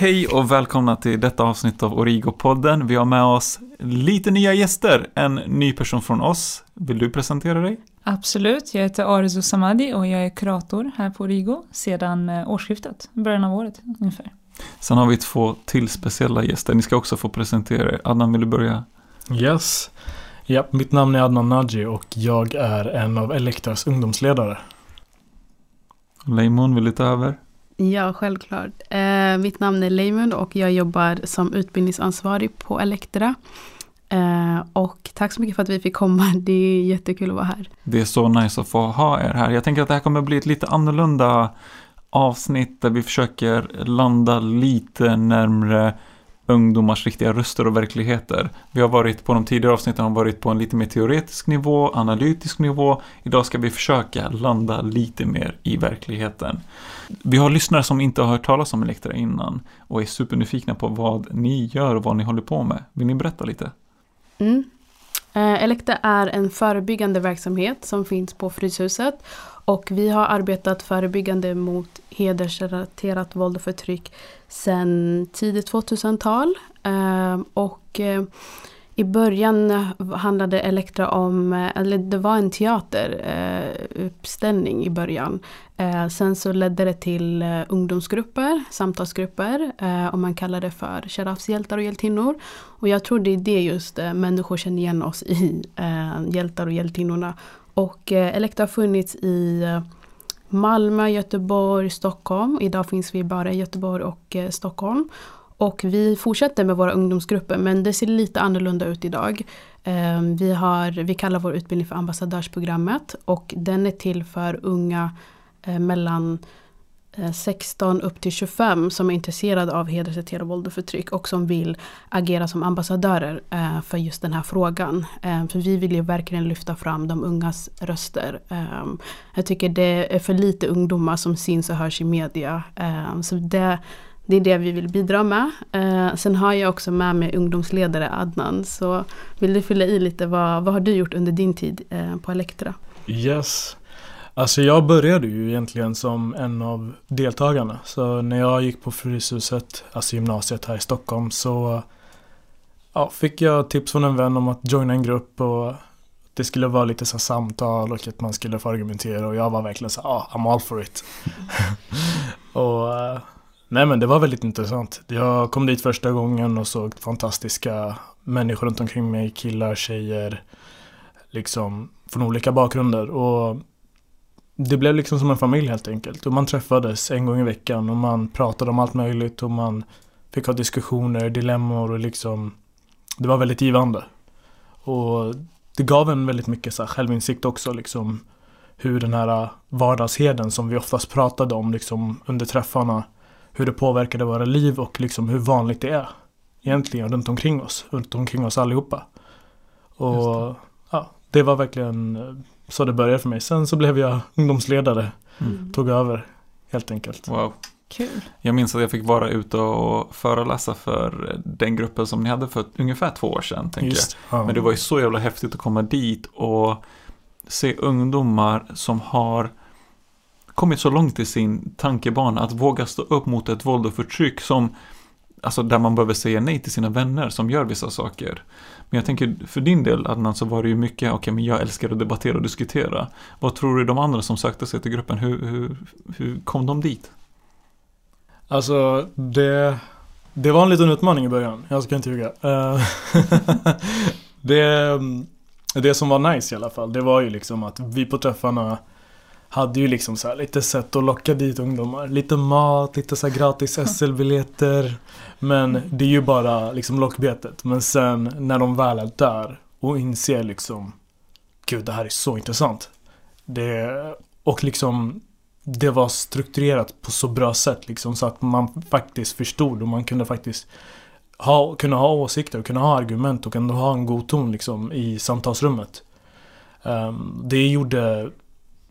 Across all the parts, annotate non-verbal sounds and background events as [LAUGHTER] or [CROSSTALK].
Hej och välkomna till detta avsnitt av Origo-podden. Vi har med oss lite nya gäster. En ny person från oss. Vill du presentera dig? Absolut, jag heter Arzu Samadi och jag är kurator här på Origo sedan eh, årsskiftet, början av året ungefär. Sen har vi två till speciella gäster. Ni ska också få presentera er. Adnan, vill du börja? Yes. Ja, mitt namn är Adnan Naji och jag är en av Elektras ungdomsledare. Leimon, vill du ta över? Ja, självklart. Eh, mitt namn är Leimund och jag jobbar som utbildningsansvarig på Elektra. Eh, och tack så mycket för att vi fick komma. [LAUGHS] Det är jättekul att vara här. Det är så nice att få ha er här. Jag tänker att det här kommer bli ett lite annorlunda avsnitt där vi försöker landa lite närmre ungdomars riktiga röster och verkligheter. Vi har varit på de tidigare avsnitten har varit på en lite mer teoretisk nivå, analytisk nivå. Idag ska vi försöka landa lite mer i verkligheten. Vi har lyssnare som inte har hört talas om Elektra innan och är supernyfikna på vad ni gör och vad ni håller på med. Vill ni berätta lite? Mm. Eh, Elekta är en förebyggande verksamhet som finns på Fryshuset och vi har arbetat förebyggande mot hedersrelaterat våld och förtryck sedan tidigt 2000-tal. Ehm, och eh, i början handlade Elektra om, eh, eller det var en teateruppställning eh, i början. Sen så ledde det till ungdomsgrupper, samtalsgrupper och man kallar det för Sharafs hjältar och hjältinnor. Och jag tror det är det just människor känner igen oss i, hjältar och hjältinnorna. Och eh, Elekta har funnits i eh, Malmö, Göteborg, Stockholm. Idag finns vi bara i Göteborg och eh, Stockholm. Och vi fortsätter med våra ungdomsgrupper men det ser lite annorlunda ut idag. Ehm, vi, har, vi kallar vår utbildning för ambassadörsprogrammet och den är till för unga mellan Eh, 16 upp till 25 som är intresserade av hedersrelaterat våld och förtryck och som vill agera som ambassadörer eh, för just den här frågan. Eh, för vi vill ju verkligen lyfta fram de ungas röster. Jag tycker det är för lite ungdomar som syns och hörs i media. Så det, det är det vi vill bidra med. Sen har jag också med mig ungdomsledare Adnan. Så vill du fylla i lite, vad, vad har du gjort under din tid på Elektra? Yes. Alltså jag började ju egentligen som en av deltagarna. Så när jag gick på Fryshuset, alltså gymnasiet här i Stockholm, så ja, fick jag tips från en vän om att joina en grupp och det skulle vara lite så samtal och att man skulle få argumentera och jag var verkligen så ja, ah, I'm all for it. [LAUGHS] och nej men det var väldigt intressant. Jag kom dit första gången och såg fantastiska människor runt omkring mig, killar, tjejer, liksom från olika bakgrunder och det blev liksom som en familj helt enkelt. Och man träffades en gång i veckan och man pratade om allt möjligt och man fick ha diskussioner, dilemmor och liksom Det var väldigt givande. Och det gav en väldigt mycket så självinsikt också liksom Hur den här vardagsheden som vi oftast pratade om liksom under träffarna Hur det påverkade våra liv och liksom hur vanligt det är Egentligen runt omkring oss, runt omkring oss allihopa. Och det. ja, det var verkligen så det började för mig. Sen så blev jag ungdomsledare. Mm. Tog över helt enkelt. Wow. Kul. Jag minns att jag fick vara ute och föreläsa för den gruppen som ni hade för ungefär två år sedan. Tänker Just, jag. Ja. Men det var ju så jävla häftigt att komma dit och se ungdomar som har kommit så långt i sin tankebana att våga stå upp mot ett våld och förtryck som Alltså där man behöver säga nej till sina vänner som gör vissa saker. Men jag tänker, för din del Adnan, så var det ju mycket, okej okay, men jag älskar att debattera och diskutera. Vad tror du de andra som sökte sig till gruppen, hur, hur, hur kom de dit? Alltså, det, det var en liten utmaning i början, jag ska inte ljuga. Eh, [LAUGHS] det, det som var nice i alla fall, det var ju liksom att vi på träffarna hade ju liksom så lite sätt att locka dit ungdomar. Lite mat, lite så gratis SL-biljetter. Men det är ju bara liksom lockbetet. Men sen när de väl är där och inser liksom Gud, det här är så intressant. Det, och liksom det var strukturerat på så bra sätt liksom så att man faktiskt förstod och man kunde faktiskt ha, kunna ha åsikter och kunna ha argument och ändå ha en god ton liksom i samtalsrummet. Um, det gjorde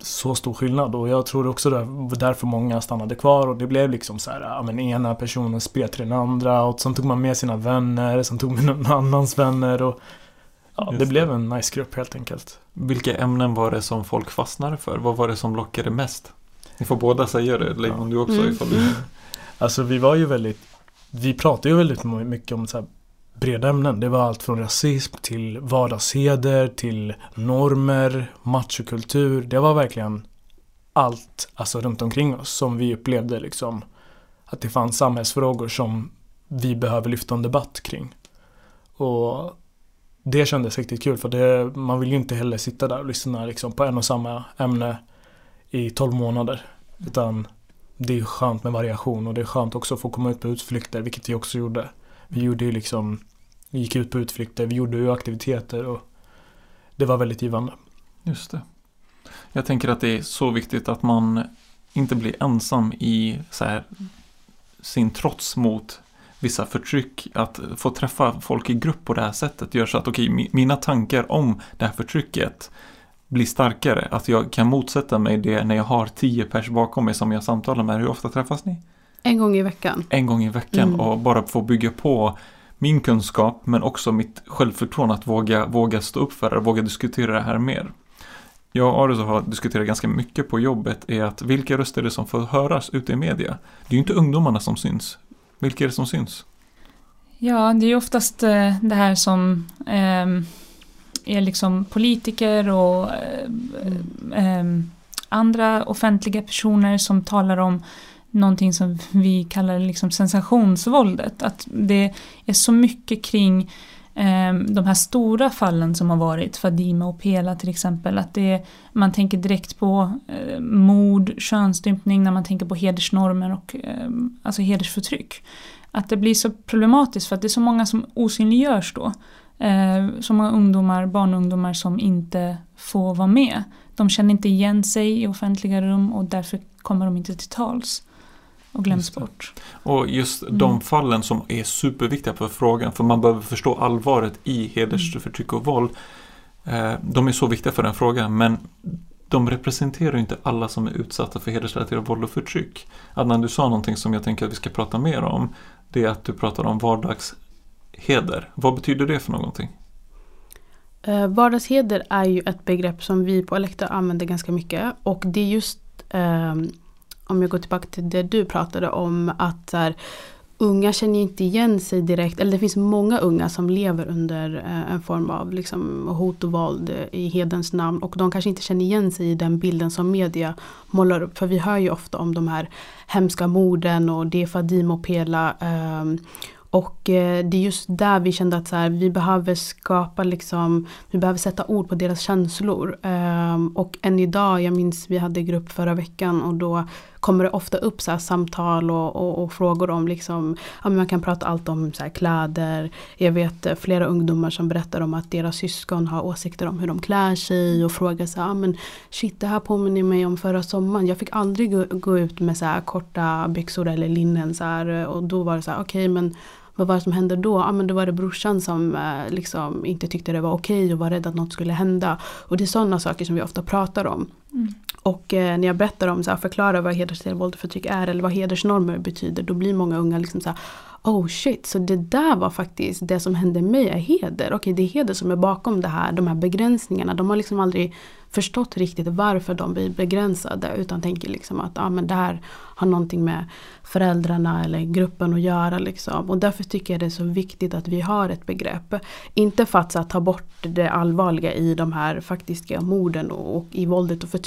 så stor skillnad och jag tror också det var därför många stannade kvar och det blev liksom så här, ja men ena personen spelade till den andra och sen tog man med sina vänner, sen tog man någon annans vänner och ja, det, det blev en nice grupp helt enkelt. Vilka ämnen var det som folk fastnade för? Vad var det som lockade mest? Ni får båda säga det, Leifon ja. du också mm. ifall du... Alltså vi var ju väldigt vi pratar ju väldigt mycket om så här breda ämnen. Det var allt från rasism till vardagsheder till normer, machokultur. Det var verkligen allt alltså runt omkring oss som vi upplevde liksom att det fanns samhällsfrågor som vi behöver lyfta en debatt kring. Och det kändes riktigt kul för det, man vill ju inte heller sitta där och lyssna liksom på en och samma ämne i 12 månader. Utan det är skönt med variation och det är skönt också att få komma ut på utflykter, vilket vi också gjorde. Vi gjorde ju liksom, vi gick ut på utflykter, vi gjorde ju aktiviteter och det var väldigt givande. Just det. Jag tänker att det är så viktigt att man inte blir ensam i så här, sin trots mot vissa förtryck. Att få träffa folk i grupp på det här sättet gör så att okej, okay, mina tankar om det här förtrycket blir starkare. Att jag kan motsätta mig det när jag har tio pers bakom mig som jag samtalar med. Hur ofta träffas ni? En gång i veckan. En gång i veckan mm. och bara få bygga på min kunskap men också mitt självförtroende att våga, våga stå upp för det, våga diskutera det här mer. Jag och Arus har diskuterat ganska mycket på jobbet är att vilka röster är det som får höras ute i media? Det är ju inte ungdomarna som syns. Vilka är det som syns? Ja, det är ju oftast eh, det här som eh, är liksom politiker och eh, eh, andra offentliga personer som talar om någonting som vi kallar liksom sensationsvåldet. Att det är så mycket kring eh, de här stora fallen som har varit, Fadime och Pela till exempel, att det, man tänker direkt på eh, mord, könsstympning när man tänker på hedersnormer och eh, alltså hedersförtryck. Att det blir så problematiskt för att det är så många som osynliggörs då. Eh, så många ungdomar, barn och ungdomar som inte får vara med. De känner inte igen sig i offentliga rum och därför kommer de inte till tals och glöms bort. Och just mm. de fallen som är superviktiga för frågan, för man behöver förstå allvaret i hedersförtryck och våld. Eh, de är så viktiga för den frågan, men de representerar inte alla som är utsatta för hedersrelaterat våld och förtryck. Adnan, du sa någonting som jag tänker att vi ska prata mer om. Det är att du pratar om vardagsheder. Vad betyder det för någonting? Eh, vardagsheder är ju ett begrepp som vi på Elektra använder ganska mycket och det är just eh, om jag går tillbaka till det du pratade om att så här, unga känner inte igen sig direkt, eller det finns många unga som lever under eh, en form av liksom, hot och våld i hedens namn och de kanske inte känner igen sig i den bilden som media målar upp. För vi hör ju ofta om de här hemska morden och det Fadim och Pela eh, och eh, det är just där vi kände att så här, vi behöver skapa liksom, vi behöver sätta ord på deras känslor. Ehm, och än idag, jag minns vi hade grupp förra veckan och då kommer det ofta upp så samtal och, och, och, frågor om liksom, ja, man kan prata allt om så kläder. Jag vet eh, flera ungdomar som berättar om att deras syskon har åsikter om hur de klär sig och frågar så här, ah, men shit det här påminner mig om förra sommaren. Jag fick aldrig gå, gå ut med så här korta byxor eller linnen så här, eh, och då var det så här, okej okay, men vad var det som hände då? Ja men då var det brorsan som eh, liksom inte tyckte det var okej okay och var rädd att något skulle hända. Och det är sådana saker som vi ofta pratar om. Mm. Och eh, när jag berättar om, så här, förklarar vad hedersrelaterat våld och förtryck är eller vad hedersnormer betyder. Då blir många unga liksom så här, Oh shit, så det där var faktiskt det som hände mig är heder. Okej, okay, det är heder som är bakom det här, de här begränsningarna. De har liksom aldrig förstått riktigt varför de blir begränsade utan tänker liksom att ah, men det här har någonting med föräldrarna eller gruppen att göra. Liksom. Och därför tycker jag det är så viktigt att vi har ett begrepp. Inte för att här, ta bort det allvarliga i de här faktiska morden och, och, i våldet och förtrycket.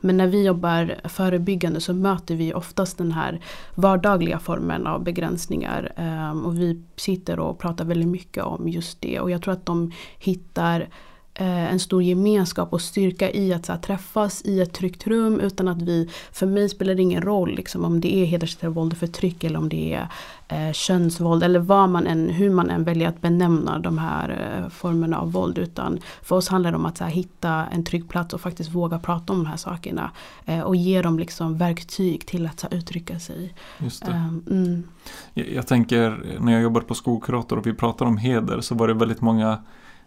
Men när vi jobbar förebyggande så möter vi oftast den här vardagliga formen av begränsningar. Ehm, och vi sitter och pratar väldigt mycket om just det. Och jag tror att de hittar en stor gemenskap och styrka i att här, träffas i ett tryggt rum utan att vi, för mig spelar det ingen roll liksom, om det är hedersrelaterat våld och förtryck eller om det är eh, könsvåld eller vad man än, hur man än väljer att benämna de här eh, formerna av våld. Utan för oss handlar det om att här, hitta en trygg plats och faktiskt våga prata om de här sakerna. Eh, och ge dem liksom verktyg till att här, uttrycka sig. Just ehm, mm. jag, jag tänker när jag jobbade på skolkurator och vi pratade om heder så var det väldigt många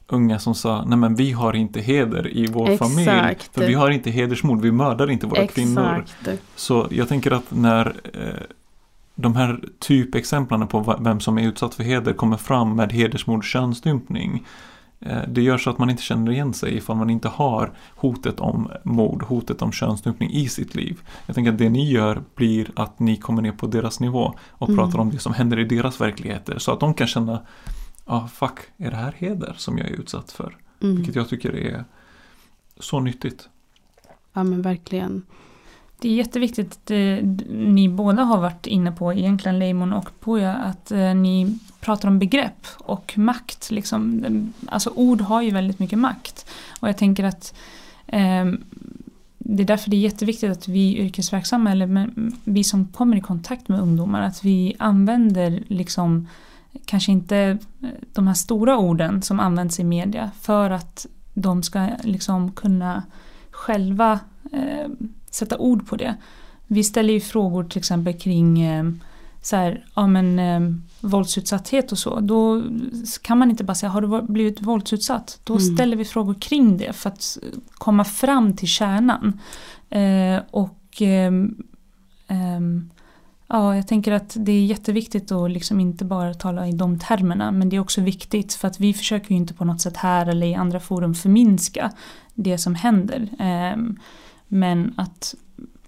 unga som sa nej men vi har inte heder i vår Exakt. familj. För vi har inte hedersmord, vi mördar inte våra Exakt. kvinnor. Så jag tänker att när eh, de här typexemplen på vem som är utsatt för heder kommer fram med hedersmord, könsstympning. Eh, det gör så att man inte känner igen sig ifall man inte har hotet om mord, hotet om könsstympning i sitt liv. Jag tänker att det ni gör blir att ni kommer ner på deras nivå och mm. pratar om det som händer i deras verkligheter så att de kan känna, ah, fuck, är det här heder som jag är utsatt för? Mm. Vilket jag tycker är så nyttigt. Ja men verkligen. Det är jätteviktigt att eh, ni båda har varit inne på, egentligen Leimon och Poja, att eh, ni pratar om begrepp och makt. Liksom. Alltså ord har ju väldigt mycket makt. Och jag tänker att eh, det är därför det är jätteviktigt att vi yrkesverksamma, eller vi som kommer i kontakt med ungdomar, att vi använder liksom kanske inte eh, de här stora orden som används i media för att de ska liksom kunna själva eh, sätta ord på det. Vi ställer ju frågor till exempel kring eh, så här, ja, men, eh, våldsutsatthet och så. Då kan man inte bara säga har du blivit våldsutsatt? Då mm. ställer vi frågor kring det för att komma fram till kärnan. Eh, och ehm, Ja, jag tänker att det är jätteviktigt att liksom inte bara tala i de termerna men det är också viktigt för att vi försöker ju inte på något sätt här eller i andra forum förminska det som händer. Ehm, men att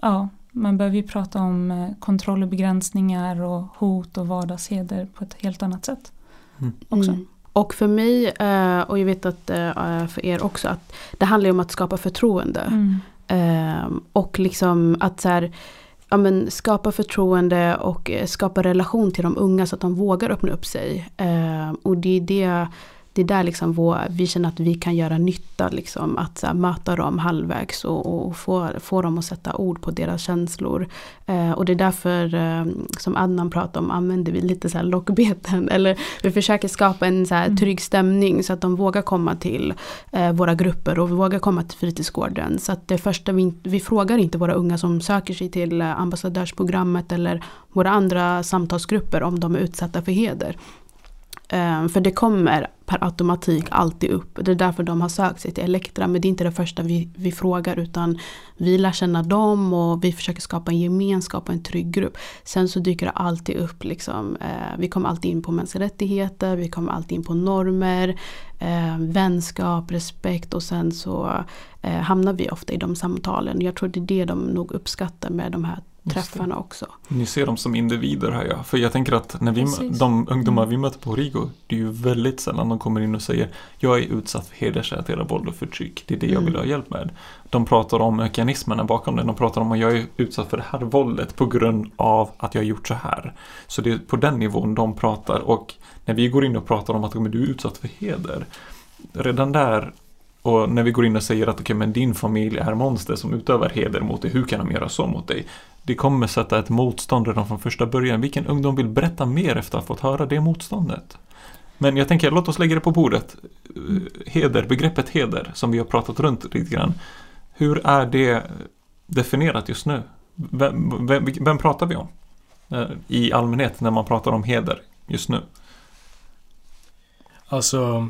ja, man behöver ju prata om eh, kontroll och begränsningar och hot och vardagsheder på ett helt annat sätt. Mm. Också. Mm. Och för mig, eh, och jag vet att eh, för er också, att det handlar om att skapa förtroende. Mm. Ehm, och liksom att så här, ja, men skapa förtroende och eh, skapa relation till de unga så att de vågar öppna upp sig. Eh, och det är det det är där liksom vår, vi känner att vi kan göra nytta. Liksom, att här, möta dem halvvägs och, och få, få dem att sätta ord på deras känslor. Eh, och det är därför eh, som Adnan pratar om använder vi lite så här lockbeten. [LAUGHS] Eller vi försöker skapa en så här mm. trygg stämning så att de vågar komma till eh, våra grupper och vågar komma till fritidsgården. Så att det första vi, vi frågar inte våra unga som söker sig till eh, ambassadörsprogrammet eller våra andra samtalsgrupper om de är utsatta för heder. Ehm, för det kommer per automatik alltid upp. Det är därför de har sökt sig till Elektra. Men det är inte det första vi, vi frågar utan vi lär känna dem och vi försöker skapa en gemenskap och en trygg grupp. Sen så dyker det alltid upp liksom. Eh, vi kommer alltid in på mänskliga rättigheter, vi kommer alltid in på normer, ehm, vänskap, respekt och sen så eh, hamnar vi ofta i de samtalen. Jag tror det är det de nog uppskattar med de här träffarna också. Ni ser dem som individer här ja. För jag tänker att när vi, de ungdomar mm. vi möter på Rigo, det är ju väldigt sällan de kommer in och säger jag är utsatt för hedersrelaterat våld och förtryck. Det är det jag vill mm. ha hjälp med. De pratar om mekanismerna bakom det. De pratar om att jag är utsatt för det här våldet på grund av att jag har gjort så här. Så det är på den nivån de pratar och när vi går in och pratar om att du är utsatt för heder. Redan där och när vi går in och säger att okay, men din familj är monster som utövar heder mot dig, hur kan de göra så mot dig? Det kommer sätta ett motstånd redan från första början. Vilken ungdom vill berätta mer efter att ha fått höra det motståndet? Men jag tänker, låt oss lägga det på bordet. Eh, heder, begreppet heder, som vi har pratat runt lite grann. Hur är det definierat just nu? Vem, vem, vem pratar vi om? Eh, I allmänhet när man pratar om heder just nu. Alltså,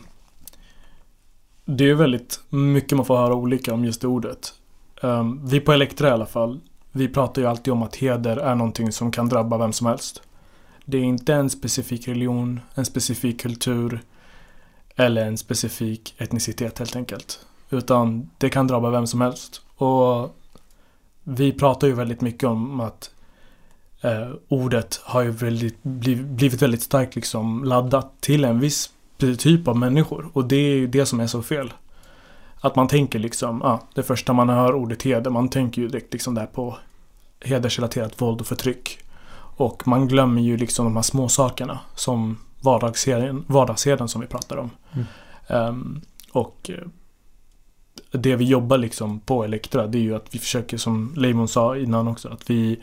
det är väldigt mycket man får höra olika om just det ordet. Um, vi på Elektra i alla fall, vi pratar ju alltid om att heder är någonting som kan drabba vem som helst. Det är inte en specifik religion, en specifik kultur eller en specifik etnicitet helt enkelt. Utan det kan drabba vem som helst. Och vi pratar ju väldigt mycket om att eh, ordet har ju väldigt, blivit väldigt starkt liksom laddat till en viss typ av människor. Och det är ju det som är så fel. Att man tänker liksom, ja, det första man hör ordet heder, man tänker ju direkt liksom där på hedersrelaterat våld och förtryck. Och man glömmer ju liksom de här små sakerna som vardagsheden, vardagsheden som vi pratar om. Mm. Um, och eh, det vi jobbar liksom på Elektra det är ju att vi försöker som Leimon sa innan också att vi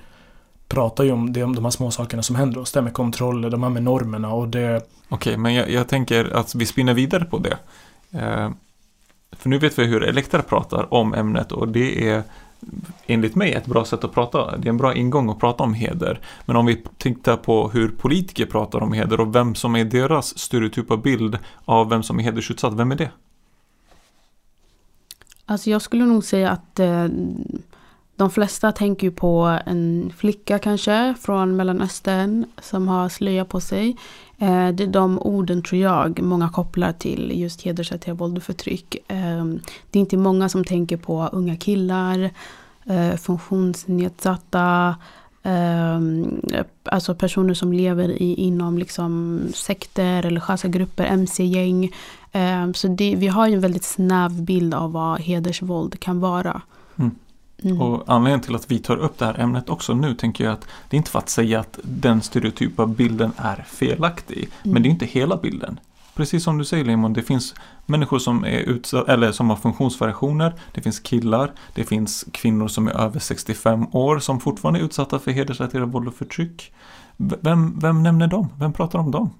pratar ju om, det, om de här små sakerna som händer oss. Det med kontroller, de här med normerna och det... Okej, okay, men jag, jag, tänker att vi spinner vidare på det. Eh, för nu vet vi hur Elektra pratar om ämnet och det är enligt mig ett bra sätt att prata. Det är en bra ingång att prata om heder. Men om vi tittar på hur politiker pratar om heder och vem som är deras stereotypa bild av vem som är hedersutsatt, vem är det? Alltså jag skulle nog säga att eh, de flesta tänker ju på en flicka kanske från Mellanöstern som har slöja på sig. Eh, det är de orden tror jag många kopplar till just hedersrelaterat våld och förtryck. Ehm, det är inte många som tänker på unga killar, eh, funktionsnedsatta, ehm, alltså personer som lever i, inom liksom sekter, religiösa grupper, mc-gäng. Ehm, så det, vi har ju en väldigt snäv bild av vad hedersvåld kan vara. Mm. Mm. Och anledningen till att vi tar upp det här ämnet också nu tänker jag att det är inte för att säga att den stereotypa bilden är felaktig. Mm. Men det är inte hela bilden. Precis som du säger Limon, det finns människor som, är utsatt, eller som har funktionsvariationer. Det finns killar, det finns kvinnor som är över 65 år som fortfarande är utsatta för hedersrelaterat våld och förtryck. Vem, vem nämner dem? Vem pratar om dem?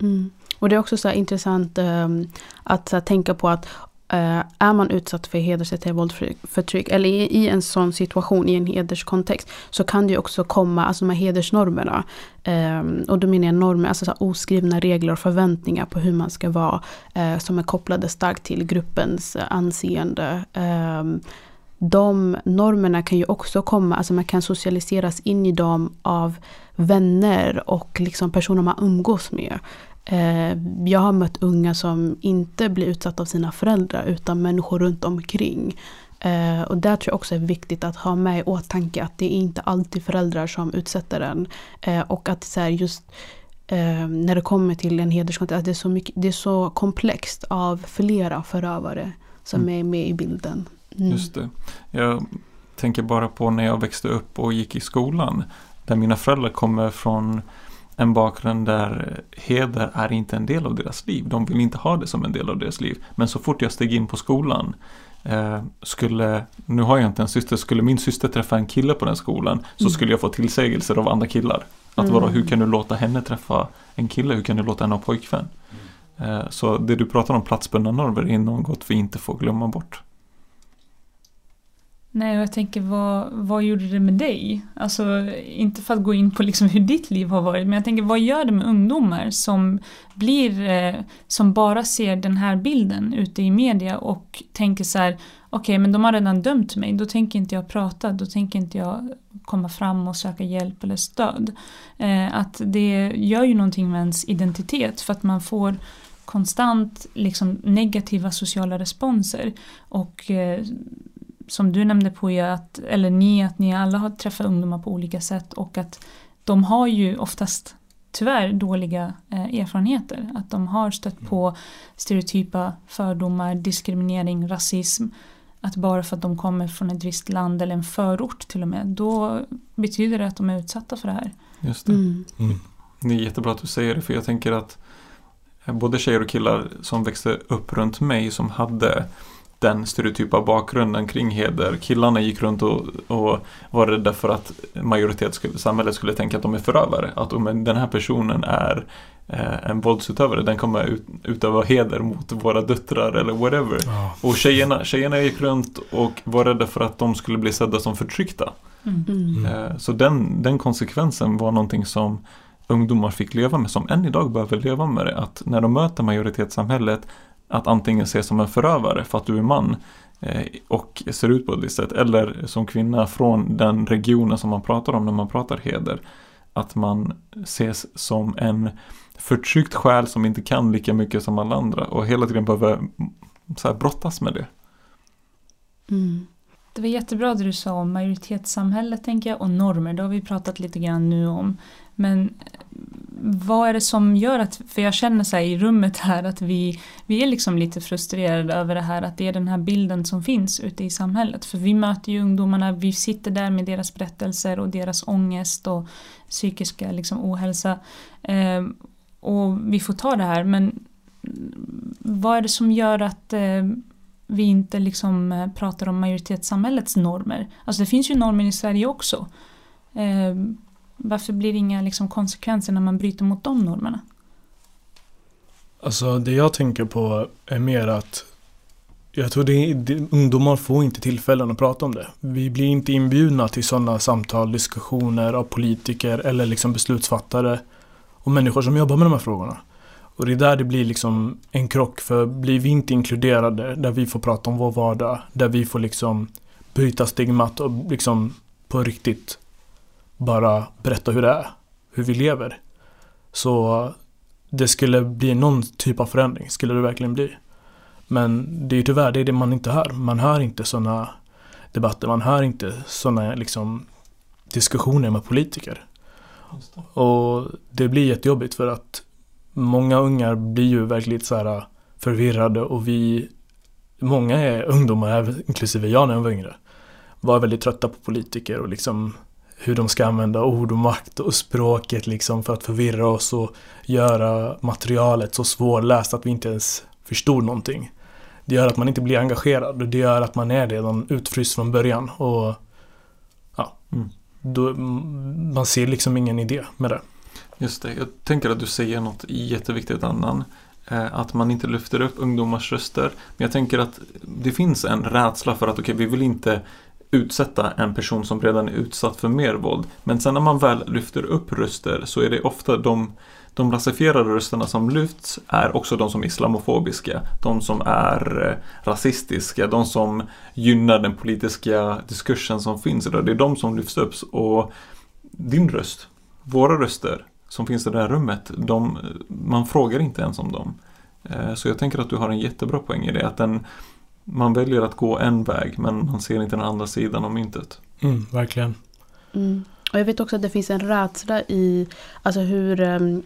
Mm. Och det är också så intressant um, att så tänka på att Uh, är man utsatt för hedersrelaterat våldsförtryck eller i, i, en sån situation, i en hederskontext, så kan det ju också komma, alltså de här hedersnormerna. Um, och då menar jag normer, alltså så oskrivna regler och förväntningar på hur man ska vara, uh, som är kopplade starkt till gruppens anseende. Um, de normerna kan ju också komma, alltså man kan socialiseras in i dem av vänner och liksom personer man umgås med. Eh, jag har mött unga som inte blir utsatta av sina föräldrar utan människor runt omkring. Eh, och där tror jag också är viktigt att ha med i åtanke att det är inte alltid föräldrar som utsätter en. Eh, och att så just när det kommer till en hederskontext, att det är, så mycket, det är så komplext av flera förövare som mm. är med i bilden. Mm. Just det. Jag tänker bara på när jag växte upp och gick i skolan. Där mina föräldrar kommer från en bakgrund där heder är inte en del av deras liv. De vill inte ha det som en del av deras liv. Men så fort jag steg in på skolan eh, skulle, nu har jag inte en syster, skulle min syster träffa en kille på den skolan så mm. skulle jag få tillsägelser av andra killar. Att mm. hur kan du låta henne träffa en kille, hur kan du låta henne ha pojkvän? Eh, så det du pratar om platsbundna normer är något vi inte får glömma bort. Nej, och jag tänker vad, vad gjorde det med dig? Alltså inte för att gå in på liksom hur ditt liv har varit, men jag tänker vad gör det med ungdomar som blir, eh, som bara ser den här bilden ute i media och tänker så här, okej okay, men de har redan dömt mig, då tänker inte jag prata, då tänker inte jag komma fram och söka hjälp eller stöd. Eh, att det gör ju någonting med ens identitet för att man får konstant liksom negativa sociala responser och eh, som du nämnde på är att, eller ni, att ni alla har träffat ungdomar på olika sätt och att de har ju oftast tyvärr dåliga eh, erfarenheter. Att de har stött på stereotypa fördomar, diskriminering, rasism. Att bara för att de kommer från ett visst land eller en förort till och med, då betyder det att de är utsatta för det här. Just det. Mm. Mm. Det är jättebra att du säger det, för jag tänker att både tjejer och killar som växte upp runt mig som hade den stereotypa bakgrunden kring heder. Killarna gick runt och, och var rädda för att majoritetssamhället skulle tänka att de är förövare. Att om den här personen är eh, en våldsutövare, den kommer ut, utöva heder mot våra döttrar eller whatever. Oh. Och tjejerna, tjejerna gick runt och var rädda för att de skulle bli sedda som förtryckta. Mm. Mm. Eh, så den, den konsekvensen var någonting som ungdomar fick leva med, som än idag behöver leva med det. Att när de möter majoritetssamhället att antingen ses som en förövare för att du är man eh, och ser ut på ett visst sätt eller som kvinna från den regionen som man pratar om när man pratar heder. Att man ses som en förtryckt själ som inte kan lika mycket som alla andra och hela tiden behöver så här, brottas med det. Mm. Det var jättebra det du sa om majoritetssamhället tänker jag och normer, det har vi pratat lite grann nu om. Men eh, vad är det som gör att, för jag känner så i rummet här att vi, vi är liksom lite frustrerade över det här att det är den här bilden som finns ute i samhället. För vi möter ju ungdomarna, vi sitter där med deras berättelser och deras ångest och psykiska liksom ohälsa. Eh, och vi får ta det här men vad är det som gör att eh, vi inte liksom eh, pratar om majoritetssamhällets normer? Alltså det finns ju normer i Sverige också. Eh, varför blir det inga liksom, konsekvenser när man bryter mot de normerna? Alltså det jag tänker på är mer att jag tror det, det, ungdomar får inte tillfällen att prata om det. Vi blir inte inbjudna till sådana samtal, diskussioner av politiker eller liksom beslutsfattare och människor som jobbar med de här frågorna. Och det är där det blir liksom en krock för blir vi inte inkluderade, där vi får prata om vår vardag, där vi får liksom bryta stigmat och liksom på riktigt bara berätta hur det är. Hur vi lever. Så det skulle bli någon typ av förändring, skulle det verkligen bli. Men det är ju tyvärr det, är det man inte hör. Man hör inte sådana debatter, man hör inte sådana liksom diskussioner med politiker. Det. Och det blir jättejobbigt för att många ungar blir ju verkligen så här förvirrade och vi Många är ungdomar, inklusive jag när jag var yngre Var väldigt trötta på politiker och liksom hur de ska använda ord och makt och språket liksom för att förvirra oss och göra materialet så svårläst att vi inte ens förstod någonting. Det gör att man inte blir engagerad och det gör att man är redan utfryst från början och ja, mm. då, man ser liksom ingen idé med det. Just det, jag tänker att du säger något jätteviktigt annan. Eh, att man inte lyfter upp ungdomars röster. Men jag tänker att det finns en rädsla för att okej, okay, vi vill inte utsätta en person som redan är utsatt för mer våld. Men sen när man väl lyfter upp röster så är det ofta de, de rasifierade rösterna som lyfts är också de som är islamofobiska, de som är eh, rasistiska, de som gynnar den politiska diskursen som finns idag. Det är de som lyfts upp och din röst, våra röster som finns i det här rummet, de, man frågar inte ens om dem. Eh, så jag tänker att du har en jättebra poäng i det, att den, man väljer att gå en väg men man ser inte den andra sidan av myntet. Mm, verkligen. Mm. Och jag vet också att det finns en rädsla i alltså hur um,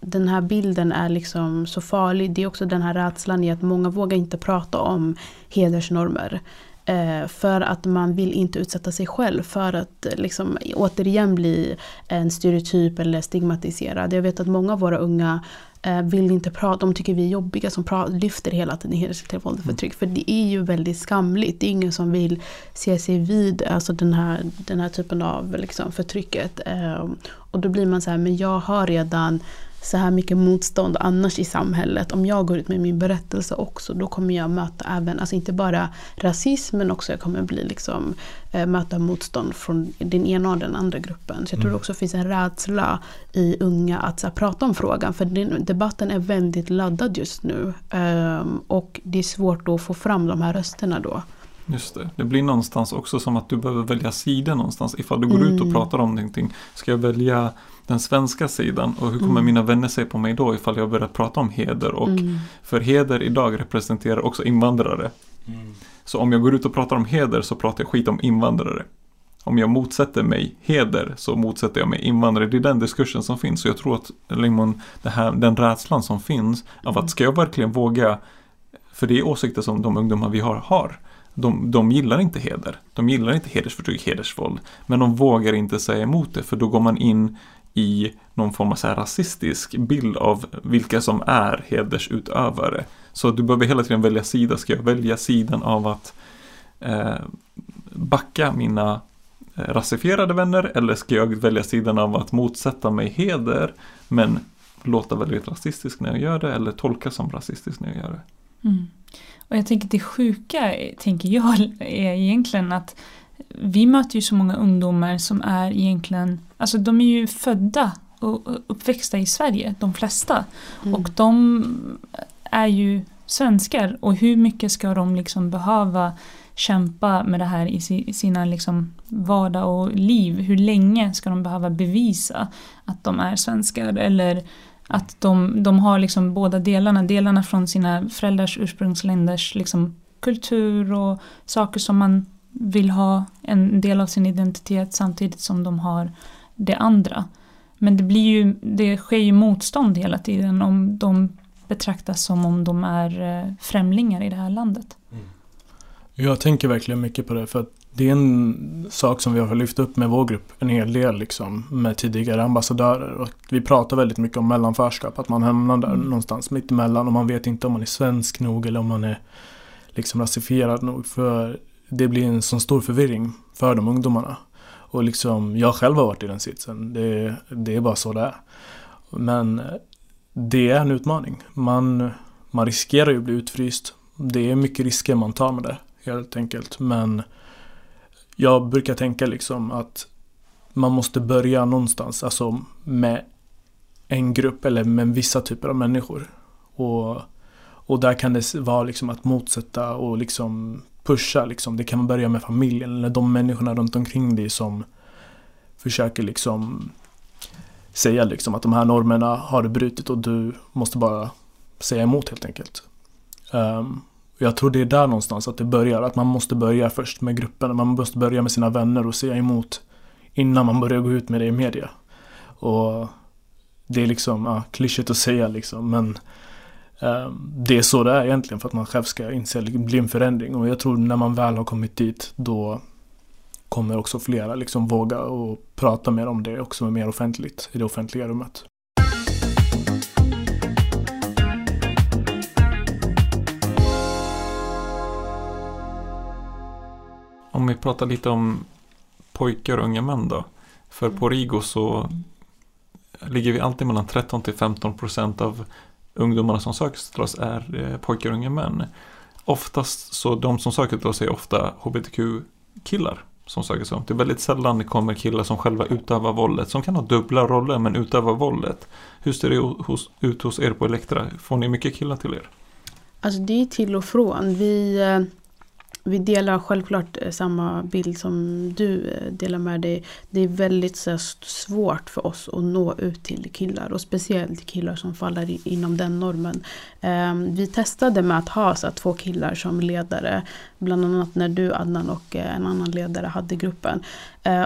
den här bilden är liksom så farlig. Det är också den här rädslan i att många vågar inte prata om hedersnormer. Eh, för att man vill inte utsätta sig själv för att liksom, återigen bli en stereotyp eller stigmatiserad. Jag vet att många av våra unga eh, vill inte prata, de tycker vi är jobbiga som pratar, lyfter hela tiden hedersrelaterat våld och mm. förtryck. För det är ju väldigt skamligt. Det är ingen som vill se sig vid alltså den, här, den här typen av liksom, förtrycket. Eh, och då blir man så här, men jag har redan så här mycket motstånd annars i samhället. Om jag går ut med min berättelse också då kommer jag möta även, alltså inte bara rasism men också jag kommer bli liksom, äh, möta motstånd från den ena och den andra gruppen. Så jag tror mm. också finns en rädsla i unga att här, prata om frågan för den, debatten är väldigt laddad just nu. Ähm, och det är svårt att få fram de här rösterna då. Just det. Det blir någonstans också som att du behöver välja sida någonstans. Ifall du går mm. ut och mm. pratar om någonting. Ska jag välja den svenska sidan och hur kommer mm. mina vänner se på mig då ifall jag börjar prata om heder och mm. för heder idag representerar också invandrare. Mm. Så om jag går ut och pratar om heder så pratar jag skit om invandrare. Om jag motsätter mig heder så motsätter jag mig invandrare. Det är den diskursen som finns. Så jag tror att Lemon, det här, den rädslan som finns av att mm. ska jag verkligen våga, för det är åsikter som de ungdomar vi har har. De, de gillar inte heder. De gillar inte hedersförtryck, hedersvåld. Men de vågar inte säga emot det för då går man in i någon form av så rasistisk bild av vilka som är hedersutövare. Så du behöver hela tiden välja sida. Ska jag välja sidan av att eh, backa mina eh, rasifierade vänner eller ska jag välja sidan av att motsätta mig heder men låta väldigt rasistisk när jag gör det eller tolka som rasistisk när jag gör det. Mm. Och jag tänker det sjuka, tänker jag, [LAUGHS] är egentligen att vi möter ju så många ungdomar som är egentligen, alltså de är ju födda och uppväxta i Sverige, de flesta. Mm. Och de är ju svenskar och hur mycket ska de liksom behöva kämpa med det här i sina liksom vardag och liv? Hur länge ska de behöva bevisa att de är svenskar eller att de, de har liksom båda delarna, delarna från sina föräldrars ursprungsländers liksom kultur och saker som man vill ha en del av sin identitet samtidigt som de har det andra. Men det, blir ju, det sker ju motstånd hela tiden om de betraktas som om de är eh, främlingar i det här landet. Mm. Jag tänker verkligen mycket på det för att det är en sak som vi har lyft upp med vår grupp en hel del liksom med tidigare ambassadörer. Och vi pratar väldigt mycket om mellanförskap, att man hamnar där mm. någonstans mitt emellan och man vet inte om man är svensk nog eller om man är liksom rasifierad nog. För det blir en sån stor förvirring för de ungdomarna. Och liksom, jag själv har varit i den sitsen. Det, det är bara så det är. Men det är en utmaning. Man, man riskerar ju att bli utfryst. Det är mycket risker man tar med det, helt enkelt. Men jag brukar tänka liksom att man måste börja någonstans, alltså med en grupp eller med vissa typer av människor. Och, och där kan det vara liksom att motsätta och liksom pusha liksom. Det kan börja med familjen eller de människorna runt omkring dig som försöker liksom säga liksom att de här normerna har du brutit och du måste bara säga emot helt enkelt. Um, jag tror det är där någonstans att det börjar, att man måste börja först med gruppen, man måste börja med sina vänner och säga emot innan man börjar gå ut med det i media. Och det är liksom ja, klyschigt att säga liksom men Ehm, det är så det är egentligen för att man själv ska inse att det blir en förändring och jag tror när man väl har kommit dit då kommer också flera liksom våga och prata mer om det också mer offentligt i det offentliga rummet. Om vi pratar lite om pojkar och unga män då. För på Rigo så ligger vi alltid mellan 13 till 15 procent av ungdomarna som söker till oss är eh, pojkar och unga män. Oftast så de som söker till oss är ofta hbtq-killar som söker sig om. Det är väldigt sällan det kommer killar som själva utövar våldet, som kan ha dubbla roller men utövar våldet. Hur ser det hos, ut hos er på Elektra? Får ni mycket killar till er? Alltså det är till och från. Vi eh, vi delar självklart eh, samma bild som du eh, delar med dig. Det är väldigt så svårt för oss att nå ut till killar och speciellt killar som faller inom den normen. Ehm, vi testade med att ha så två killar som ledare. Bland annat när du Adnan och eh, en annan ledare hade gruppen.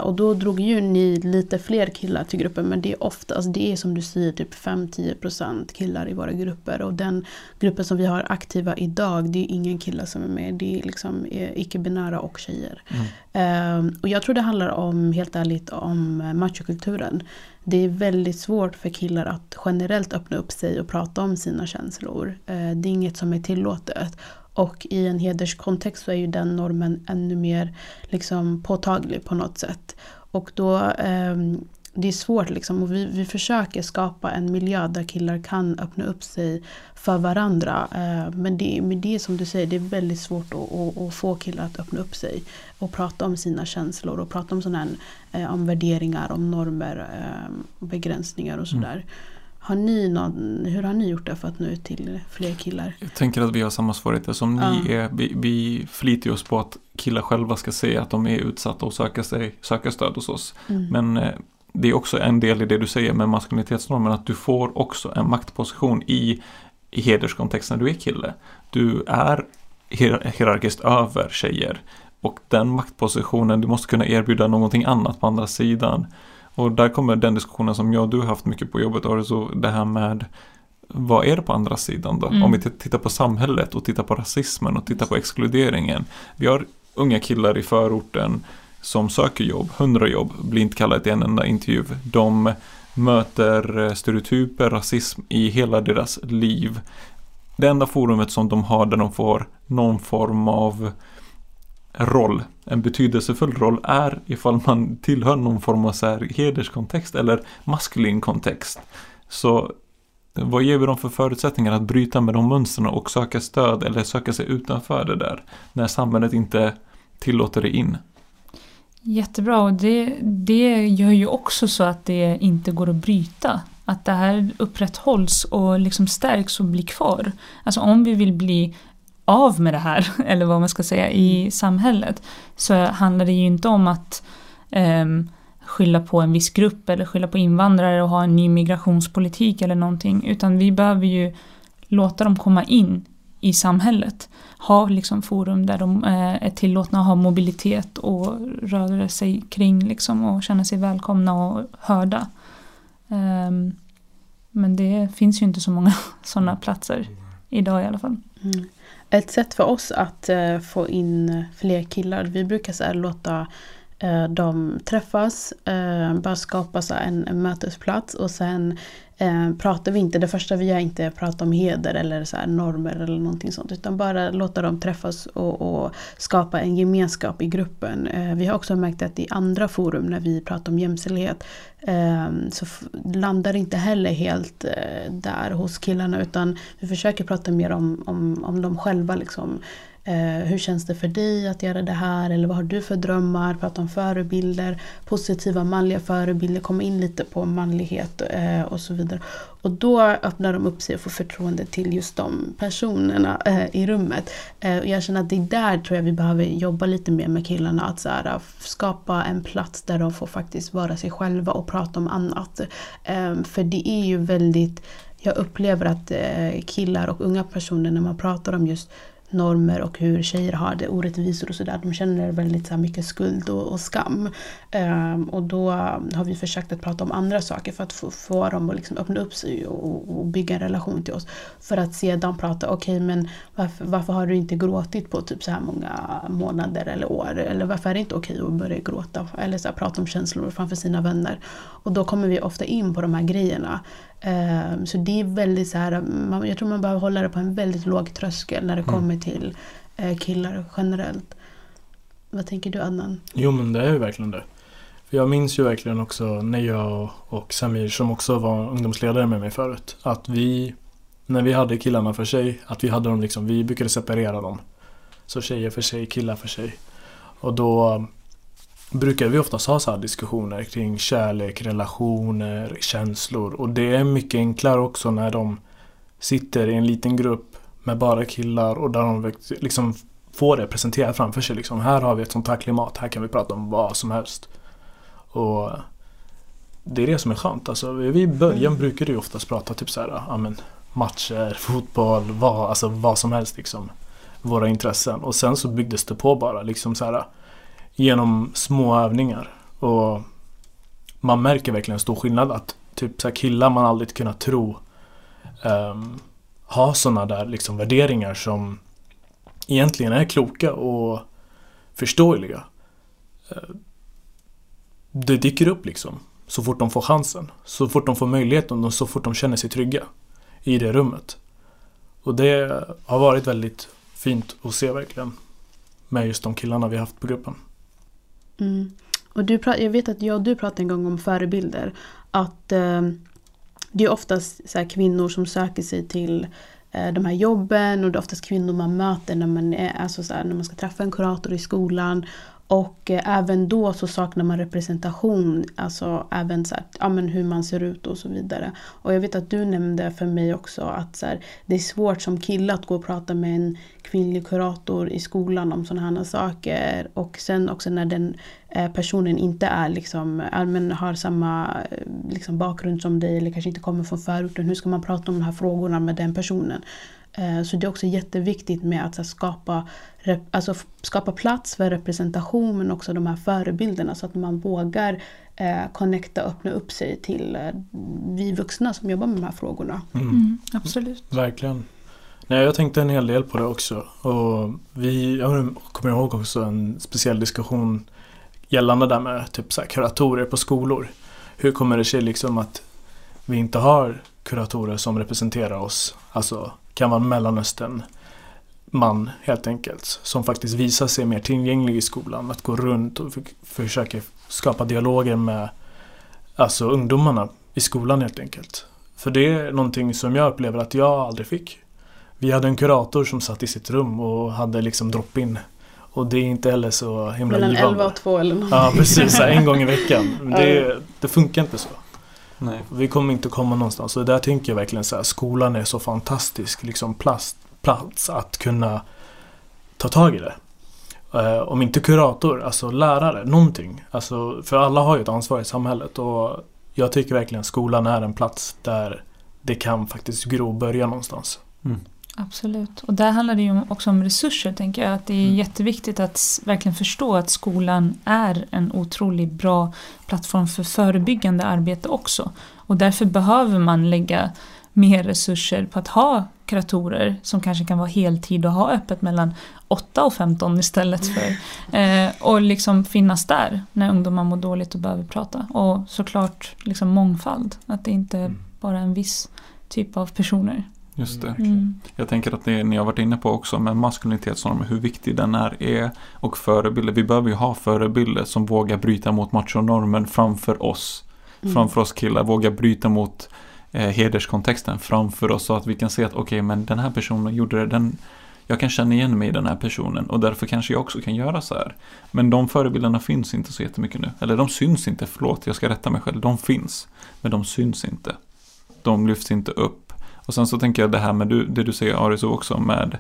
Och då drog ju ni lite fler killar till gruppen men det är oftast, det är som du säger typ 5-10% killar i våra grupper. Och den gruppen som vi har aktiva idag det är ingen killar som är med. Det är liksom icke-binära och tjejer. Mm. Uh, och jag tror det handlar om, helt ärligt, om machokulturen. Det är väldigt svårt för killar att generellt öppna upp sig och prata om sina känslor. Det är inget som är tillåtet. Och i en hederskontext så är ju den normen ännu mer liksom, påtaglig på något sätt. Och då um, det är svårt liksom och vi, vi försöker skapa en miljö där killar kan öppna upp sig för varandra. Eh, men, det, men det som du säger, det är väldigt svårt att, att, att, få killar att öppna upp sig och prata om sina känslor och prata om sådana här, eh, om värderingar, om normer, eh, begränsningar och sådär. Mm. Har ni någon, hur har ni gjort det för att nå ut till fler killar? Jag tänker att vi har samma svårigheter som ja. ni är. Vi, vi flitar oss på att killar själva ska se att de är utsatta och söka, sig, söka stöd hos oss. Mm. Men det är också en del i det du säger med maskulinitetsnormen att du får också en maktposition i, i hederskontext när du är kille. Du är hierarkiskt över tjejer och den maktpositionen, du måste kunna erbjuda någonting annat på andra sidan. Och där kommer den diskussionen som jag och du har haft mycket på jobbet, Orzo, det här med vad är det på andra sidan då? Mm. Om vi tittar på samhället och tittar på rasismen och tittar på exkluderingen. Vi har unga killar i förorten som söker jobb, 100 jobb, blir inte kallade till en enda intervju. De möter eh, stereotyper, rasism i hela deras liv. Det enda forumet som de har där de får någon form av roll, en betydelsefull roll, är ifall man tillhör någon form av så här hederskontext eller maskulin kontext. Så vad ger vi dem för förutsättningar att bryta med de mönstren och söka stöd eller söka sig utanför det där när samhället inte tillåter det in? Jättebra och det, det gör ju också så att det inte går att bryta. Att det här upprätthålls och liksom stärks och blir kvar. Alltså om vi vill bli av med det här, [LAUGHS] eller vad man ska säga, i mm. samhället. Så handlar det ju inte om att um, skylla på en viss grupp eller skylla på invandrare och ha en ny migrationspolitik eller någonting. Utan vi behöver ju låta dem komma in i samhället ha liksom forum där de eh, är tillåtna att ha mobilitet och röra sig kring liksom och känna sig välkomna och hörda. Um, men det finns ju inte så många [LAUGHS] sådana platser idag i alla fall. Mm. Ett sätt för oss att eh, få in fler killar, vi brukar så här, låta uh, dem träffas, eh, bara skapa så en, en mötesplats och sen eh, pratar vi inte, det första vi gör är inte att prata om heder eller så normer eller någonting sånt. Utan bara låta dem träffas och, och skapa en gemenskap i gruppen. Eh, vi har också märkt att i andra forum när vi pratar om jämställdhet eh, Ehm, så landar det inte heller helt eh, där hos killarna utan vi försöker prata mer om, om, om dem själva. Liksom Eh, hur känns det för dig att göra det här? Eller vad har du för drömmar? Prata om förebilder, positiva manliga förebilder, komma in lite på manlighet eh, och så vidare. Och då öppnar de upp sig och får förtroende till just de personerna eh, i rummet. Eh, jag känner att det är där tror jag vi behöver jobba lite mer med killarna. Att så här, eh, skapa en plats där de får faktiskt vara sig själva och prata om annat. Eh, för det är ju väldigt jag upplever att eh, killar och unga personer när man pratar om just normer och hur tjejer har det, orättvisor och sådär. De känner väldigt så mycket skuld och, och skam. Um, och då har vi försökt att prata om andra saker för att få, få dem att liksom öppna upp sig och, och, bygga en relation till oss. För att sedan prata, okej okay, men varför, varför, har du inte gråtit på typ så här många månader eller år? Eller varför är det inte okej okay att börja gråta? Eller så här, prata om känslor framför sina vänner. Och då kommer vi ofta in på de här grejerna. Um, så det är väldigt så här, jag tror man behöver hålla det på en väldigt låg tröskel när det mm. kommer till uh, killar generellt. Vad tänker du Adnan? Jo men det är ju verkligen det. För jag minns ju verkligen också när jag och Samir som också var ungdomsledare med mig förut. Att vi, när vi hade killarna för sig, att vi hade dem liksom, vi brukade separera dem. Så tjejer för sig, killar för sig. Och då brukar vi oftast ha så här diskussioner kring kärlek, relationer, känslor. Och det är mycket enklare också när de sitter i en liten grupp med bara killar och där de liksom får det presenterat framför sig. Liksom. Här har vi ett sånt här klimat, här kan vi prata om vad som helst. Och det är det som är skönt. Alltså, I början mm. brukar du oftast prata typ så här, ja, men, matcher, fotboll, vad, alltså, vad som helst. Liksom. Våra intressen. Och sen så byggdes det på bara. Liksom så här, genom små övningar. Och man märker verkligen en stor skillnad att typ så här killar man aldrig kunnat tro ehm, um, har sådana där liksom värderingar som egentligen är kloka och förståeliga. Uh, det dyker upp liksom. Så fort de får chansen. Så fort de får möjligheten och så fort de känner sig trygga i det rummet. Och det har varit väldigt fint att se verkligen. Med just de killarna vi haft på gruppen. Mm. Och du, jag vet att jag och du pratade en gång om förebilder. Att eh, det är oftast så kvinnor som söker sig till eh, de här jobben och det är oftast kvinnor man möter när man, är, alltså så här, när man ska träffa en kurator i skolan. Och eh, även då så saknar man representation, alltså även så här, ja, men hur man ser ut och så vidare. Och jag vet att du nämnde för mig också att så här, det är svårt som kille att gå och prata med en kvinnlig kurator i skolan om sådana här saker. Och sen också när den eh, personen inte är liksom, men har samma eh, liksom, bakgrund som dig eller kanske inte kommer från förorten. Hur ska man prata om de här frågorna med den personen? Eh, så det är också jätteviktigt med att skapa, alltså skapa plats för representation men också de här förebilderna så att man vågar eh, connecta och öppna upp sig till eh, vi vuxna som jobbar med de här frågorna. Mm. Mm, absolut. Verkligen. Nej, jag tänkte en hel del på det också. Och vi, jag kommer ihåg också en speciell diskussion gällande där med typ så här, kuratorer på skolor. Hur kommer det sig liksom att vi inte har kuratorer som representerar oss? Alltså kan vara en Mellanöstern man helt enkelt. Som faktiskt visar sig mer tillgänglig i skolan. Att gå runt och försöka skapa dialoger med alltså ungdomarna i skolan helt enkelt. För det är någonting som jag upplever att jag aldrig fick. Vi hade en kurator som satt i sitt rum och hade liksom drop-in. Och det är inte heller så himla Mellan givande. 11 och 2 eller något. Ja precis, [LAUGHS] en gång i veckan. Det, det funkar inte så. Nej. Vi kommer inte komma någonstans. Och där tänker jag verkligen så här, skolan är så fantastisk liksom plats, plats att kunna ta tag i det. Uh, om inte kurator, alltså lärare, någonting. Alltså, för alla har ju ett ansvar i samhället och jag tycker verkligen skolan är en plats där det kan faktiskt gro och börja någonstans. Mm. Absolut. Och där handlar det ju också om resurser tänker jag. Att det är mm. jätteviktigt att verkligen förstå att skolan är en otroligt bra plattform för förebyggande arbete också. Och därför behöver man lägga mer resurser på att ha kuratorer som kanske kan vara heltid och ha öppet mellan 8 och 15 istället för eh, och liksom finnas där när ungdomar mår dåligt och behöver prata. Och såklart liksom mångfald, att det inte mm. bara är en viss typ av personer. Just det. Mm. Jag tänker att det ni har varit inne på också med maskulinitetsnormer, hur viktig den är, är och förebilder. Vi behöver ju ha förebilder som vågar bryta mot machonormen framför oss. Mm. Framför oss killar, våga bryta mot eh, hederskontexten framför oss så att vi kan se att okej, okay, men den här personen gjorde det, den jag kan känna igen mig i den här personen och därför kanske jag också kan göra så här. Men de förebilderna finns inte så jättemycket nu. Eller de syns inte, förlåt, jag ska rätta mig själv. De finns, men de syns inte. De lyfts inte upp. Och sen så tänker jag det här med du, det du säger Ariso också med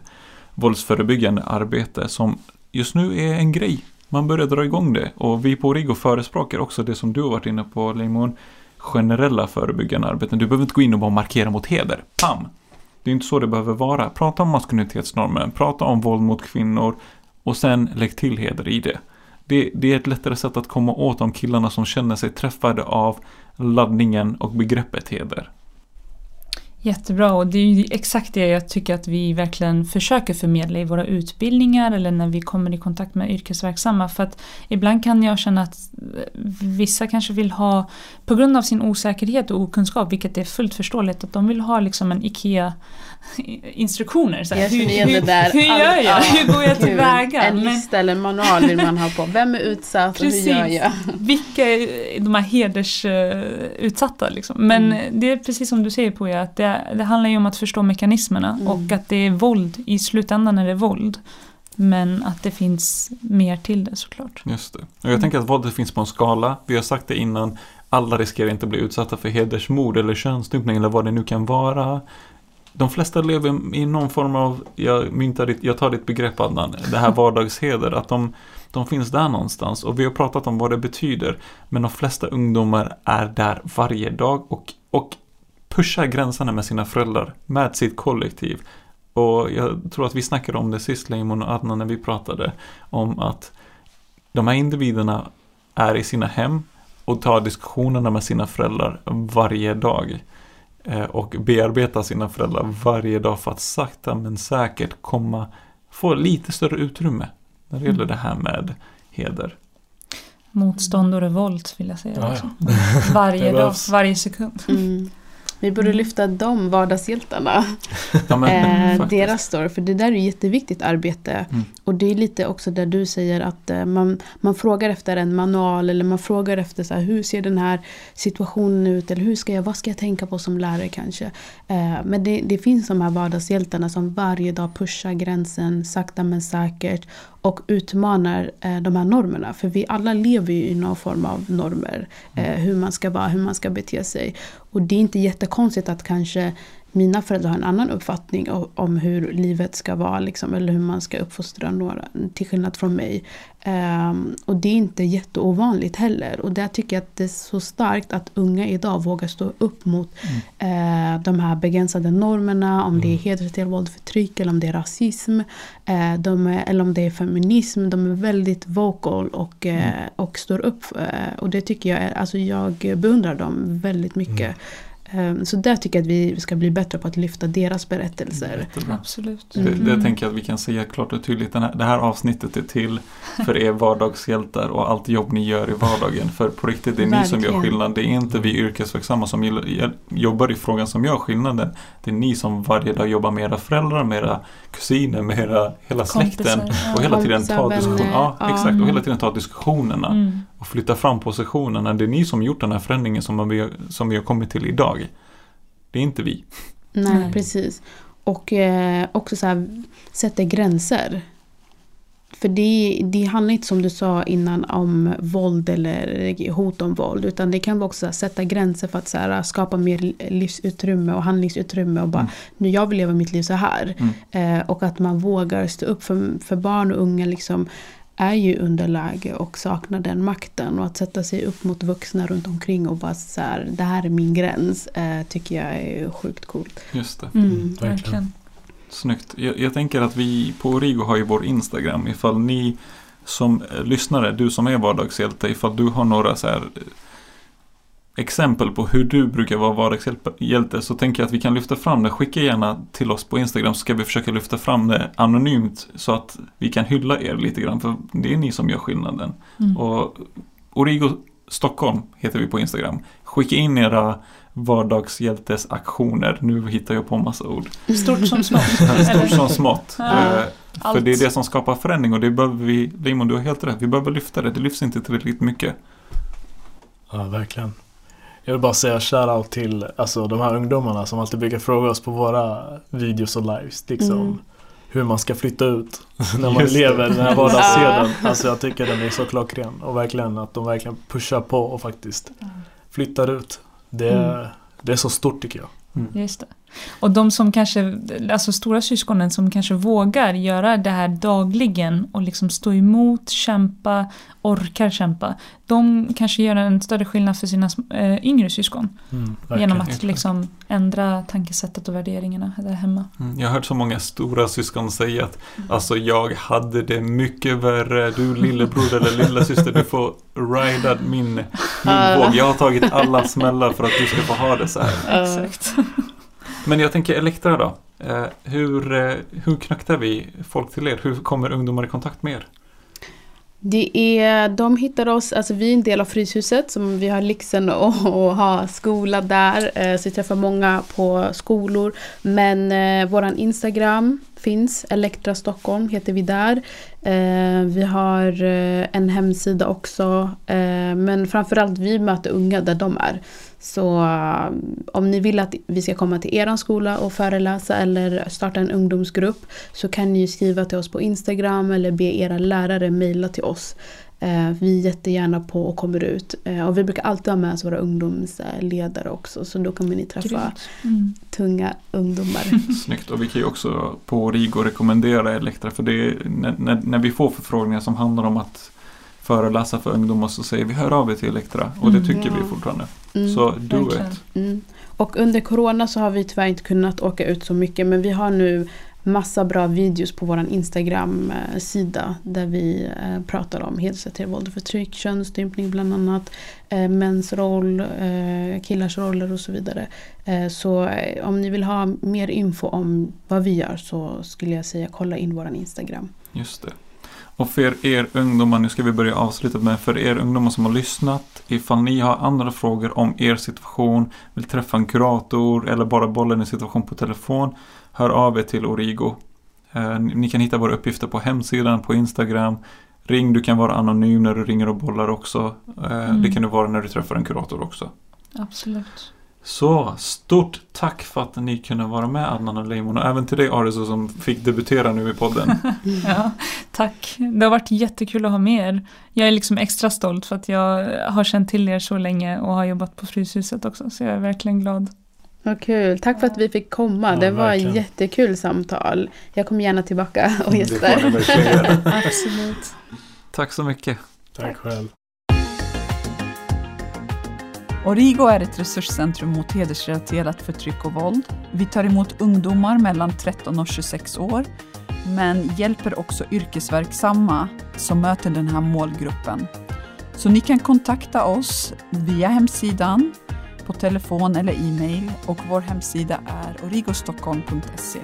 våldsförebyggande arbete som just nu är en grej. Man börjar dra igång det och vi på Rigo förespråkar också det som du har varit inne på Limon. Generella förebyggande arbeten. Du behöver inte gå in och bara markera mot heder. Pam! Det är inte så det behöver vara. Prata om maskulinitetsnormen, prata om våld mot kvinnor och sen lägg till heder i det. det. Det är ett lättare sätt att komma åt de killarna som känner sig träffade av laddningen och begreppet heder. Jättebra och det är ju exakt det jag tycker att vi verkligen försöker förmedla i våra utbildningar eller när vi kommer i kontakt med yrkesverksamma. För att ibland kan jag känna att vissa kanske vill ha, på grund av sin osäkerhet och okunskap, vilket är fullt förståeligt, att de vill ha liksom en IKEA instruktioner. Så här, igen det där. Hur gör jag? Ja, hur går jag tillväga? En lista eller en manual vill man ha på. Vem är utsatt Precis. och hur gör jag? Vilka är de här hedersutsatta? Liksom. Men mm. det är precis som du säger Poja, att det, det handlar ju om att förstå mekanismerna mm. och att det är våld. I slutändan är det våld. Men att det finns mer till det såklart. Just det. Och jag mm. tänker att våldet finns på en skala. Vi har sagt det innan. Alla riskerar inte att bli utsatta för hedersmord eller könsstympning eller vad det nu kan vara de flesta lever i någon form av, jag, myntar ditt, jag tar ditt begrepp Adnan, det här [LAUGHS] vardagsheder, att de, de finns där någonstans. Och vi har pratat om vad det betyder, men de flesta ungdomar är där varje dag och, och pushar gränserna med sina föräldrar, med sitt kollektiv. Och jag tror att vi snackade om det sist, Leimon och Adnan, när vi pratade om att de här individerna är i sina hem och tar diskussionerna med sina föräldrar varje dag. Eh, och bearbeta sina föräldrar varje dag för att sakta men säkert komma, få lite större utrymme när det gäller mm. det här med heder. Motstånd och revolt vill jag säga ja, också. Ja. Varje dag, varje sekund. Mm. Vi borde mm. lyfta de vardagshjältarna. [LAUGHS] Ja, men, eh, deras story. För det där är jätteviktigt arbete. Mm. Och det är lite också där du säger att eh, man, man frågar efter en manual. Eller man frågar efter så här, hur ser den här situationen ut. Eller hur ska jag, vad ska jag tänka på som lärare kanske. Eh, men det, det finns de här vardagshjältarna som varje dag pushar gränsen sakta men säkert och utmanar eh, de här normerna. För vi alla lever ju i någon form av normer. Eh, hur man ska vara, hur man ska bete sig. Och det är inte jättekonstigt att kanske mina föräldrar har en annan uppfattning om hur livet ska vara, liksom, eller hur man ska uppfostra några, till skillnad från mig. Um, och det är inte jätteovanligt heller. Och där tycker jag att det är så starkt att unga idag vågar stå upp mot mm. uh, de här begränsade normerna, om mm. det är mm. hedersrelaterat våld och förtryck, eller om det är rasism, uh, de är, eller om det är feminism. De är väldigt vocal och, uh, mm. och står upp. och det tycker jag är, alltså jag beundrar dem väldigt mycket. Mm. Ehm, så där tycker jag att vi ska bli bättre på att lyfta deras berättelser. Absolut. Mm. Det, det tänker jag att vi kan säga klart och tydligt. Här, det här avsnittet är till för er vardagshjältar och allt jobb ni gör i vardagen. För på riktigt, det är ni som gör skillnad. Det är inte vi yrkesverksamma som jobbar i frågan som gör skillnaden. Det är ni som varje dag jobbar med era föräldrar, med era kusiner, med era, hela släkten. Och hela tiden tar diskussion, ja, exakt, och hela tiden tar diskussionerna. Mm och flytta fram positionerna. Det är ni som gjort den här förändringen som vi, som vi har kommit till idag. Det är inte vi. Nej, Nej. precis. Och eh, också så här, sätta gränser. För det, det handlar inte som du sa innan om våld eller hot om våld. Utan det kan vara också sätta gränser för att så här, skapa mer livsutrymme och handlingsutrymme. Och bara, mm. nu jag vill leva mitt liv så här. Mm. Eh, och att man vågar stå upp för, för barn och unga. Liksom, är ju underläge och saknar den makten. Och att sätta sig upp mot vuxna runt omkring och bara så här, det här är min gräns, eh, tycker jag är sjukt coolt. Just det. Mm, mm, verkligen. Snyggt. Jag, jag, tänker att vi på Origo har ju vår Instagram. Ifall ni som eh, lyssnare, du som är vardagshjälte, ifall du har några så här exempel på hur du brukar vara vardagshjälte så tänker jag att vi kan lyfta fram det. Skicka gärna till oss på Instagram så ska vi försöka lyfta fram det anonymt så att vi kan hylla er lite grann för det är ni som gör skillnaden. Mm. Och Origo Stockholm heter vi på Instagram. Skicka in era vardagshjältesaktioner. Nu hittar jag på massa ord. Stort som smått. [LAUGHS] Stort som smått. Ja, eh, för det är det som skapar förändring och det behöver vi, Limon du har helt rätt, vi behöver lyfta det. Det lyfts inte tillräckligt mycket. Ja, verkligen. Jag vill bara säga shoutout till alltså, de här ungdomarna som alltid brukar fråga oss på våra videos och lives. Liksom, mm. hur man ska flytta ut när man [LAUGHS] Just lever den här vardagsseden. [LAUGHS] Alltså jag tycker den är så klockren. Och verkligen att de verkligen pushar på och faktiskt flyttar ut. Det, mm. det är så stort tycker jag. Mm. Just det. Och de som kanske, alltså stora syskonen som kanske vågar göra det här dagligen och liksom stå emot, kämpa, orkar kämpa. De kanske gör en större skillnad för sina äh, yngre syskon. Mm, genom att liksom ändra tankesättet och värderingarna där hemma. Mm, jag har hört så många stora syskon säga att mm. alltså jag hade det mycket värre. Du lillebror eller lilla syster du får rida min, min våg. Jag har tagit alla smällar för att du ska få ha det så här. [LAUGHS] Exakt. Men jag tänker Elektra då. Eh, hur, eh, hur knaktar vi folk till er? Hur kommer ungdomar i kontakt med er? Det är, de hittar oss, alltså vi är en del av Fryshuset som vi har lyxen att ha skola där. Eh, så vi träffar många på skolor. Men eh, våran Instagram finns, Elektra Stockholm heter vi där. Eh, vi har en hemsida också. Eh, men framförallt vi möter unga där de är. Så uh, om ni vill att vi ska komma till er skola och föreläsa eller starta en ungdomsgrupp så kan ni skriva till oss på Instagram eller be era lärare mejla till oss. Uh, vi är jättegärna på och kommer ut. Uh, och vi brukar alltid ha med oss våra ungdomsledare också så då kommer ni träffa mm. tunga ungdomar. [LAUGHS] Snyggt och vi kan ju också på Rigo rekommendera Elektra för det är när, när, när vi får förfrågningar som handlar om att föreläsa för ungdomar så säger vi hör av er till Elektra och det mm, tycker ja. vi fortfarande. Mm, så do verkligen. it. Mm. Och under Corona så har vi tyvärr inte kunnat åka ut så mycket men vi har nu massa bra videos på vår Instagram-sida där vi eh, pratar om hedersrelaterat våld och förtryck, könsstympning bland annat, eh, mäns roll, eh, killars roller och så vidare. Så om ni vill ha mer info om vad vi gör så skulle jag säga kolla in vår Instagram. Just det. Och för er ungdomar, nu ska vi börja avsluta med för er ungdomar som har lyssnat. Ifall ni har andra frågor om er situation, vill träffa en kurator eller bara bolla en situation på telefon. Hör av er till Origo. Eh, ni kan hitta våra uppgifter på hemsidan, på Instagram. Ring, du kan vara anonym när du ringer och bollar också. Eh, mm. Det kan du vara när du träffar en kurator också. Absolut. Så, stort tack för att ni kunde vara med Adnan och Leimon och även till dig Arizo som fick debutera nu i podden. [LAUGHS] ja, tack. Det har varit jättekul att ha med er. Jag är liksom extra stolt för att jag har känt till er så länge och har jobbat på Fryshuset också så jag är verkligen glad. Vad kul, tack för att vi fick komma. Ja, det var verkligen. ett jättekul samtal. Jag kommer gärna tillbaka och gäster. [LAUGHS] Absolut. Tack så mycket. Tack själv. Origo är ett resurscentrum mot hedersrelaterat förtryck och våld. Vi tar emot ungdomar mellan 13 och 26 år, men hjälper också yrkesverksamma som möter den här målgruppen. Så ni kan kontakta oss via hemsidan, på telefon eller e-mail och vår hemsida är origostockholm.se.